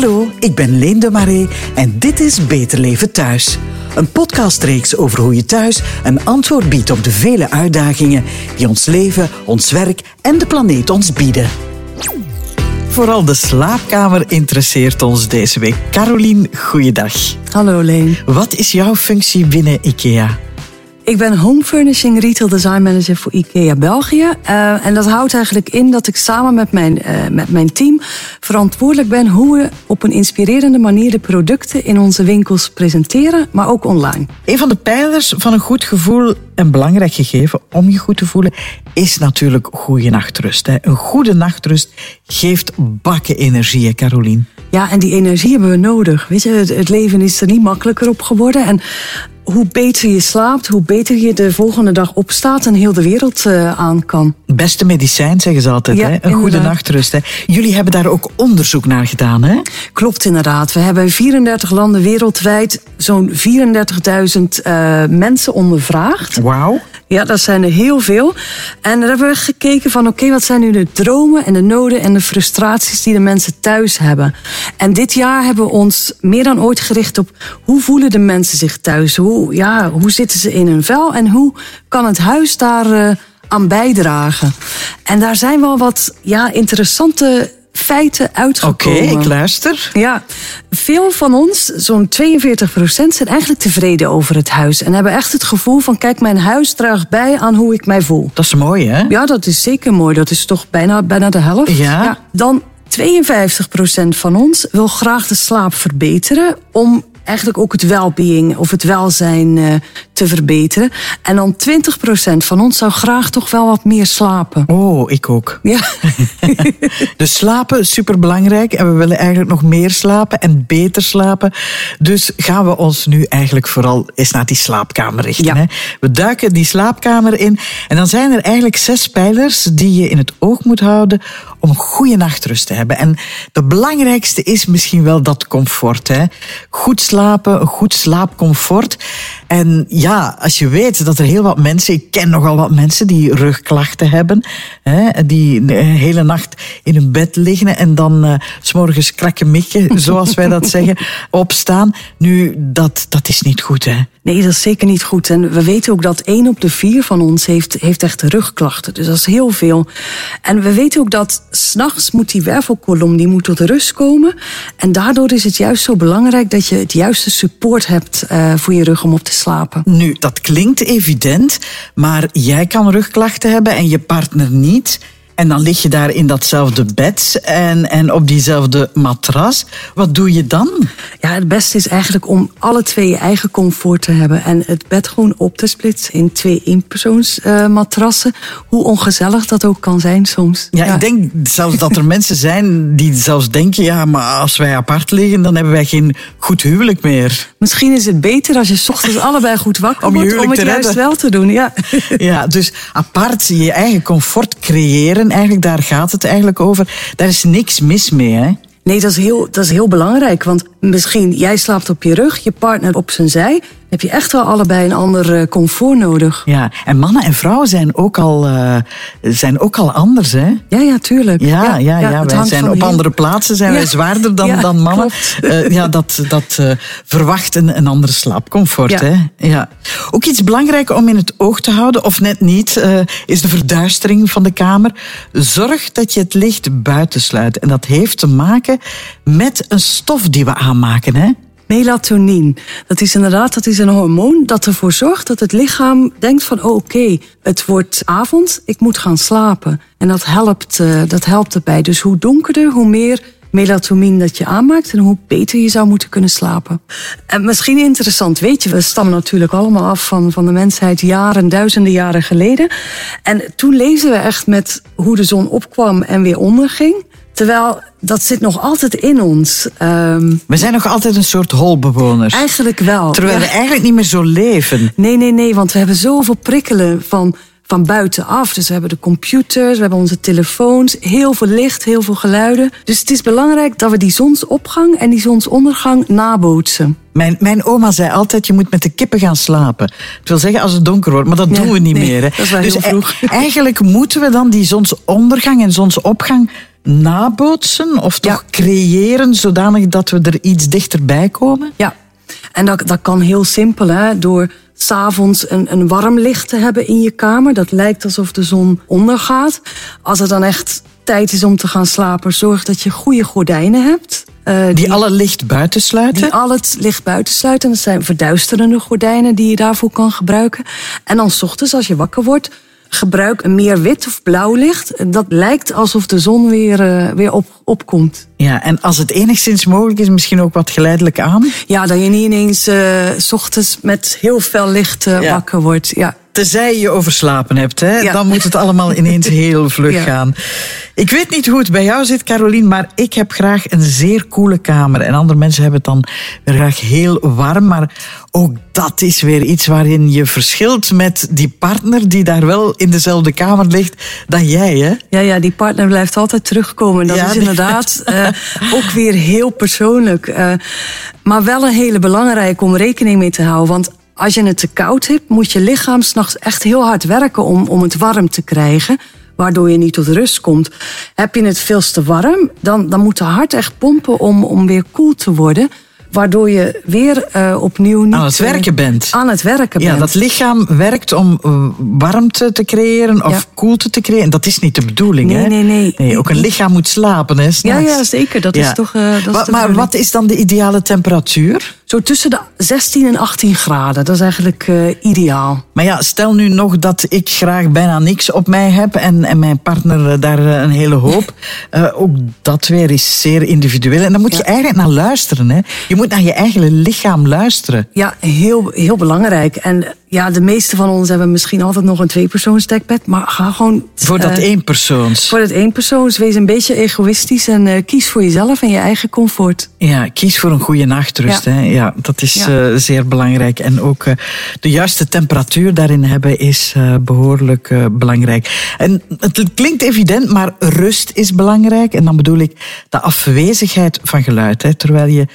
Hallo, ik ben Leen de Marais en dit is Beter Leven Thuis. Een podcastreeks over hoe je thuis een antwoord biedt op de vele uitdagingen die ons leven, ons werk en de planeet ons bieden. Vooral de slaapkamer interesseert ons deze week. Carolien, goeiedag. Hallo Leen. Wat is jouw functie binnen IKEA? Ik ben Home Furnishing Retail Design Manager voor IKEA België. Uh, en dat houdt eigenlijk in dat ik samen met mijn, uh, met mijn team verantwoordelijk ben hoe we op een inspirerende manier de producten in onze winkels presenteren, maar ook online. Een van de pijlers van een goed gevoel en belangrijk gegeven om je goed te voelen is natuurlijk goede nachtrust. Hè. Een goede nachtrust geeft bakken energie, Carolien. Ja, en die energie hebben we nodig. Weet je, het, het leven is er niet makkelijker op geworden. En hoe beter je slaapt, hoe beter je de volgende dag opstaat en heel de wereld uh, aan kan. Beste medicijn, zeggen ze altijd. Ja, hè? Een goede nachtrust. Hè? Jullie hebben daar ook onderzoek naar gedaan, hè? Klopt inderdaad. We hebben in 34 landen wereldwijd zo'n 34.000 uh, mensen ondervraagd. Wauw. Ja, dat zijn er heel veel. En daar hebben we gekeken van, oké, wat zijn nu de dromen en de noden en de frustraties die de mensen thuis hebben. En dit jaar hebben we ons meer dan ooit gericht op hoe voelen de mensen zich thuis? Hoe, ja, hoe zitten ze in hun vel en hoe kan het huis daar uh, aan bijdragen? En daar zijn wel wat ja, interessante feiten uitgekomen. Oké, okay, ik luister. Ja, veel van ons, zo'n 42 procent, zijn eigenlijk tevreden over het huis. En hebben echt het gevoel van, kijk, mijn huis draagt bij aan hoe ik mij voel. Dat is mooi, hè? Ja, dat is zeker mooi. Dat is toch bijna, bijna de helft. Ja. ja dan 52 procent van ons wil graag de slaap verbeteren om eigenlijk ook het well-being of het welzijn uh, te verbeteren. En dan 20% van ons zou graag toch wel wat meer slapen. Oh, ik ook. Ja. dus slapen is superbelangrijk en we willen eigenlijk nog meer slapen en beter slapen. Dus gaan we ons nu eigenlijk vooral eens naar die slaapkamer richten. Ja. Hè? We duiken die slaapkamer in en dan zijn er eigenlijk zes pijlers die je in het oog moet houden om goede nachtrust te hebben. En de belangrijkste is misschien wel dat comfort. Hè? Goed slapen, goed slaapcomfort. En ja, als je weet dat er heel wat mensen, ik ken nogal wat mensen die rugklachten hebben, hè, die de hele nacht in hun bed liggen en dan uh, s'morgens krakkemikkje, zoals wij dat zeggen, opstaan. Nu, dat, dat is niet goed, hè? Nee, dat is zeker niet goed. En we weten ook dat één op de vier van ons heeft, heeft echt rugklachten. Dus dat is heel veel. En we weten ook dat s'nachts moet die wervelkolom die moet tot rust komen. En daardoor is het juist zo belangrijk dat je het juiste support hebt uh, voor je rug om op te slapen. Nu, dat klinkt evident, maar jij kan rugklachten hebben en je partner niet. En dan lig je daar in datzelfde bed en, en op diezelfde matras. Wat doe je dan? Ja, het beste is eigenlijk om alle twee je eigen comfort te hebben. En het bed gewoon op te splitsen in twee eenpersoons uh, matrassen. Hoe ongezellig dat ook kan zijn soms. Ja, ja, ik denk zelfs dat er mensen zijn die zelfs denken... ja, maar als wij apart liggen, dan hebben wij geen goed huwelijk meer. Misschien is het beter als je 's ochtends allebei goed wakker om wordt... om het te juist redden. wel te doen. Ja. ja, dus apart je eigen comfort creëren eigenlijk, daar gaat het eigenlijk over. Daar is niks mis mee, hè? Nee, dat is, heel, dat is heel belangrijk. Want misschien jij slaapt op je rug, je partner op zijn zij. Heb je echt wel allebei een ander comfort nodig. Ja, en mannen en vrouwen zijn ook al, uh, zijn ook al anders, hè? Ja, ja, tuurlijk. Ja, ja, ja, wij zijn op heel- andere plaatsen zijn wij zwaarder dan, dan mannen. Uh, ja, dat, dat uh, verwacht een, een andere slaapcomfort. Hè? Ja. Ook iets belangrijk om in het oog te houden, of net niet, is de verduistering van de kamer. Zorg dat je het licht buiten sluit. En dat heeft te maken met een stof die we aanmaken. Hè? Melatonine. Dat is inderdaad dat is een hormoon dat ervoor zorgt dat het lichaam denkt van oh, oké, het wordt avond, ik moet gaan slapen. En dat helpt, uh, dat helpt erbij. Dus hoe donkerder, hoe meer melatonine dat je aanmaakt en hoe beter je zou moeten kunnen slapen. En misschien interessant, weet je, we stammen natuurlijk allemaal af van, van de mensheid jaren, duizenden jaren geleden. En toen leefden we echt met hoe de zon opkwam en weer onderging. Terwijl dat zit nog altijd in ons. Um, We zijn nog altijd een soort holbewoners. eigenlijk wel. Terwijl Ja. we eigenlijk niet meer zo leven. Nee, nee, nee, want we hebben zoveel prikkelen van, van buitenaf. Dus we hebben de computers, we hebben onze telefoons, heel veel licht, heel veel geluiden. Dus het is belangrijk dat we die zonsopgang en die zonsondergang nabootsen. Mijn, mijn oma zei altijd, je moet met de kippen gaan slapen. Het wil zeggen als het donker wordt, maar dat Ja, doen we niet nee, meer. Hè. dat is wel dus heel vroeg. e- eigenlijk moeten we dan die zonsondergang en zonsopgang nabootsen of toch creëren zodanig dat we er iets dichterbij komen? Ja, en dat, dat kan heel simpel, hè? door s'avonds een, een warm licht te hebben in je kamer. Dat lijkt alsof de zon ondergaat. Als het dan echt tijd is om te gaan slapen, zorg dat je goede gordijnen hebt. Uh, die, die, alle licht buitensluiten? Die al het licht buitensluiten. Dat zijn verduisterende gordijnen die je daarvoor kan gebruiken. En dan s ochtends als je wakker wordt, gebruik een meer wit of blauw licht. Dat lijkt alsof de zon weer, uh, weer op, opkomt. Ja, en als het enigszins mogelijk is, misschien ook wat geleidelijk aan? Ja, dat je niet ineens uh, s ochtends met heel veel licht uh, ja. wakker wordt. Ja. Tenzij je overslapen hebt, hè? Ja. dan moet het allemaal ineens heel vlug ja. gaan. Ik weet niet hoe het bij jou zit, Carolien, maar ik heb graag een zeer koele kamer. En andere mensen hebben het dan graag heel warm. Maar ook dat is weer iets waarin je verschilt met die partner die daar wel in dezelfde kamer ligt dan jij, hè? Ja, ja die partner blijft altijd terugkomen. Dat ja, is inderdaad uh, ook weer heel persoonlijk. Uh, maar wel een hele belangrijke om rekening mee te houden. Want als je het te koud hebt, moet je lichaam s'nachts echt heel hard werken om, om het warm te krijgen. Waardoor je niet tot rust komt. Heb je het veel te warm, dan, dan moet de hart echt pompen om, om weer koel te worden waardoor je weer uh, opnieuw niet... Aan het werken bent. Aan het werken ja, bent. dat lichaam werkt om warmte te creëren of ja. koelte te creëren. Dat is niet de bedoeling, nee, hè? Nee, nee, nee. Ook een lichaam moet slapen, hè? Ja, ja, zeker. Dat ja. is toch... Uh, dat maar, is maar wat is dan de ideale temperatuur? Zo tussen de 16 en 18 graden. Dat is eigenlijk uh, ideaal. Maar ja, stel nu nog dat ik graag bijna niks op mij heb en, en mijn partner daar een hele hoop. ook dat weer is zeer individueel. En dan moet je eigenlijk naar luisteren, hè? Je moet naar je eigen lichaam luisteren. Ja, heel, heel belangrijk. En ja, de meeste van ons hebben misschien altijd nog een tweepersoons dekbed. Maar ga gewoon... Voor dat uh, éénpersoons. Voor dat éénpersoons. Wees een beetje egoïstisch en uh, kies voor jezelf en je eigen comfort. Ja, kies voor een goede nachtrust. Ja, hè? ja dat is ja. Uh, zeer belangrijk. En ook de juiste temperatuur daarin hebben is behoorlijk belangrijk. En het klinkt evident, maar rust is belangrijk. En dan bedoel ik de afwezigheid van geluid. Hè? Terwijl je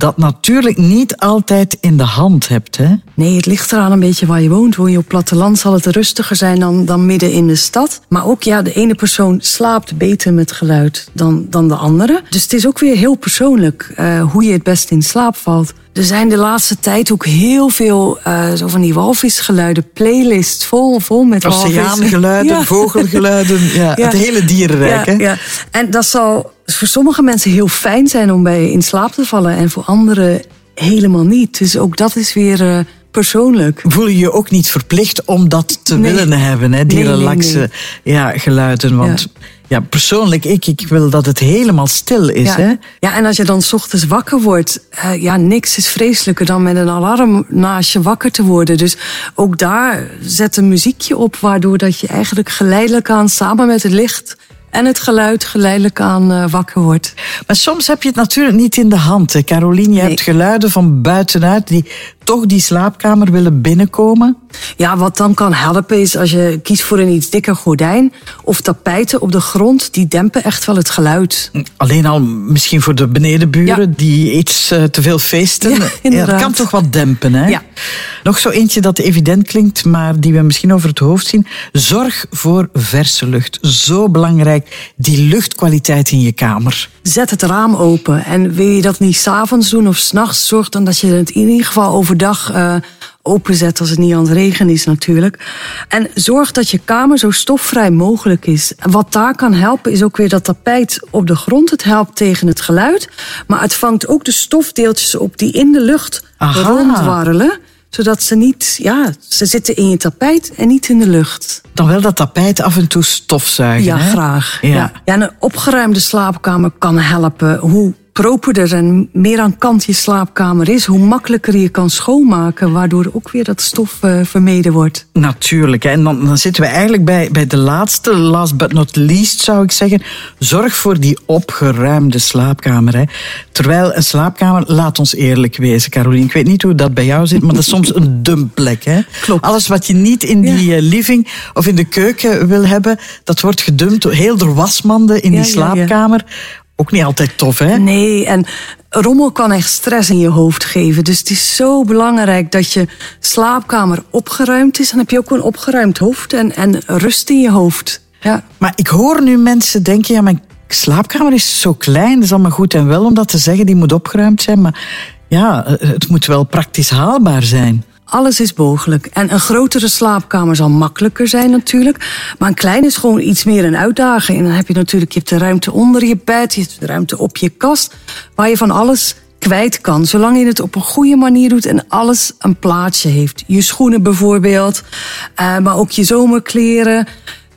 dat natuurlijk niet altijd in de hand hebt. Hè? Nee, het ligt eraan een beetje waar je woont. Woon je op platteland zal het rustiger zijn dan, dan midden in de stad. Maar ook ja, de ene persoon slaapt beter met geluid dan, dan de andere. Dus het is ook weer heel persoonlijk uh, hoe je het best in slaap valt. Er zijn de laatste tijd ook heel veel uh, zo van die walvisgeluiden, playlists vol, vol met. Oceaangeluiden, ja. vogelgeluiden, ja, ja, het hele dierenrijk. Ja, hè? ja. En dat zal voor sommige mensen heel fijn zijn om bij in slaap te vallen en voor anderen helemaal niet. Dus ook dat is weer uh, persoonlijk. Voel je je ook niet verplicht om dat te nee. willen hebben, hè? die nee, relaxe nee. Ja, geluiden? Want ja. Persoonlijk, ik, ik wil dat het helemaal stil is. Ja. Hè? ja, en als je dan 's ochtends wakker wordt, uh, ja, niks is vreselijker dan met een alarm naast je wakker te worden. Dus ook daar zet een muziekje op, waardoor dat je eigenlijk geleidelijk aan samen met het licht en het geluid geleidelijk aan uh, wakker wordt. Maar soms heb je het natuurlijk niet in de hand. Hè? Caroline, je Nee. hebt geluiden van buitenuit die toch die slaapkamer willen binnenkomen. Ja, wat dan kan helpen is als je kiest voor een iets dikker gordijn of tapijten op de grond, die dempen echt wel het geluid. Alleen al misschien voor de benedenburen Ja. die iets uh, te veel feesten. Ja, dat kan toch wat dempen, hè? Ja. Nog zo eentje dat evident klinkt, maar die we misschien over het hoofd zien. Zorg voor verse lucht. Zo belangrijk, die luchtkwaliteit in je kamer. Zet het raam open. En wil je dat niet s'avonds doen of s'nachts, zorg dan dat je het in ieder geval overdag uh, openzet als het niet aan het regenen is natuurlijk. En zorg dat je kamer zo stofvrij mogelijk is. En wat daar kan helpen is ook weer dat tapijt op de grond. Het helpt tegen het geluid. Maar het vangt ook de stofdeeltjes op die in de lucht Aha. rondwarrelen. Zodat ze niet, ja, ze zitten in je tapijt en niet in de lucht. Dan wel dat tapijt af en toe stofzuigen. Ja, hè? graag. Ja. Ja. Ja. en een opgeruimde slaapkamer kan helpen. Hoe properder en meer aan kant je slaapkamer is, hoe makkelijker je kan schoonmaken, waardoor ook weer dat stof uh, vermeden wordt. Natuurlijk. hè. En dan, dan zitten we eigenlijk bij, bij de laatste, last but not least zou ik zeggen. Zorg voor die opgeruimde slaapkamer. Hè. Terwijl een slaapkamer, laat ons eerlijk wezen, Caroline. Ik weet niet hoe dat bij jou zit, maar dat is soms een dumpplek. Hè. Klopt. Alles wat je niet in die eh, living of in de keuken wil hebben, dat wordt gedumpt. Heel door wasmanden in Ja, die ja. Ook niet altijd tof, hè? Nee, en rommel kan echt stress in je hoofd geven. Dus het is zo belangrijk dat je slaapkamer opgeruimd is. Dan heb je ook een opgeruimd hoofd en, en rust in je hoofd. Ja. Maar ik hoor nu mensen denken, ja, mijn slaapkamer is zo klein, dat is allemaal goed en wel om dat te zeggen, die moet opgeruimd zijn, maar ja, het moet wel praktisch haalbaar zijn. Alles is mogelijk. En een grotere slaapkamer zal makkelijker zijn natuurlijk. Maar een klein is gewoon iets meer een uitdaging. En dan heb je natuurlijk je hebt de ruimte onder je bed, je hebt de ruimte op je kast, waar je van alles kwijt kan. Zolang je het op een goede manier doet en alles een plaatsje heeft. Je schoenen bijvoorbeeld, uh, maar ook je zomerkleren.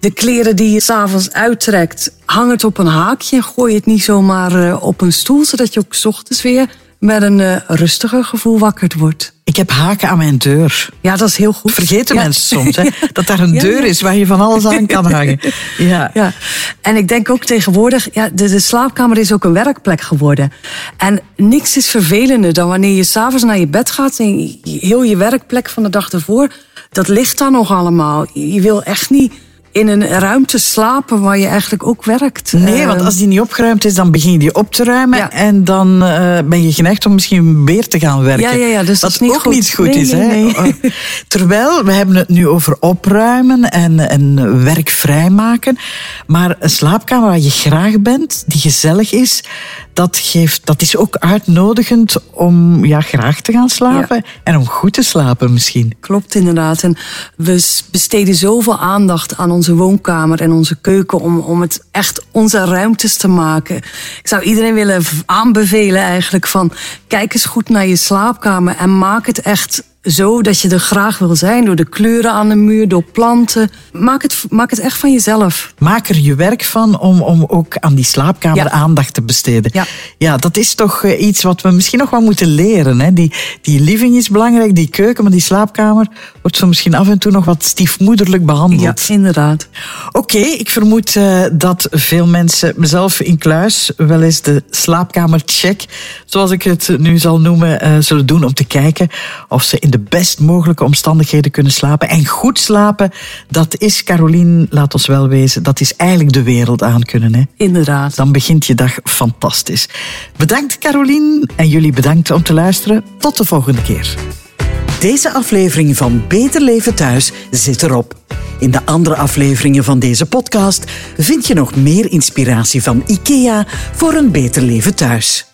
De kleren die je s'avonds uittrekt, hang het op een haakje. Gooi het niet zomaar uh, op een stoel, zodat je ook s ochtends weer met een uh, rustiger gevoel wakker wordt. Ik heb haken aan mijn deur. Ja, dat is heel goed. Vergeten ja. mensen soms, hè? dat daar een deur is waar je van alles aan kan hangen. Ja. ja. En ik denk ook tegenwoordig, ja, de, de slaapkamer is ook een werkplek geworden. En niks is vervelender dan wanneer je s'avonds naar je bed gaat en heel je werkplek van de dag ervoor, dat ligt daar nog allemaal. Je wil echt niet in een ruimte slapen waar je eigenlijk ook werkt. Nee, want als die niet opgeruimd is, dan begin je die op te ruimen. Ja. En dan uh, ben je geneigd om misschien weer te gaan werken. Ja, ja, ja dus dat is niet ook goed. niet goed nee, is. Nee, nee. Hè? Terwijl, we hebben het nu over opruimen en, en werk vrijmaken. Maar een slaapkamer waar je graag bent, die gezellig is, dat, geeft, dat is ook uitnodigend om ja, graag te gaan slapen. Ja. En om goed te slapen misschien. Klopt inderdaad. En we besteden zoveel aandacht aan onze woonkamer en onze keuken om, om het echt onze ruimtes te maken. Ik zou iedereen willen aanbevelen eigenlijk van kijk eens goed naar je slaapkamer en maak het echt zo dat je er graag wil zijn. Door de kleuren aan de muur, door planten. Maak het, maak het echt van jezelf. Maak er je werk van om, om ook aan die slaapkamer ja. aandacht te besteden. Ja. ja, dat is toch iets wat we misschien nog wel moeten leren. Hè? Die, die living is belangrijk, die keuken, maar die slaapkamer wordt zo misschien af en toe nog wat stiefmoederlijk behandeld. Ja, inderdaad. Oké, okay, ik vermoed uh, dat veel mensen, mezelf in kluis, wel eens de slaapkamercheck, zoals ik het nu zal noemen, uh, zullen doen om te kijken of ze in de best mogelijke omstandigheden kunnen slapen. En goed slapen, dat is, Carolien, laat ons wel wezen, dat is eigenlijk de wereld aan kunnen. Hè? Inderdaad. Dan begint je dag fantastisch. Bedankt, Carolien. En jullie bedankt om te luisteren. Tot de volgende keer. Deze aflevering van Beter Leven Thuis zit erop. In de andere afleveringen van deze podcast vind je nog meer inspiratie van IKEA voor een beter leven thuis.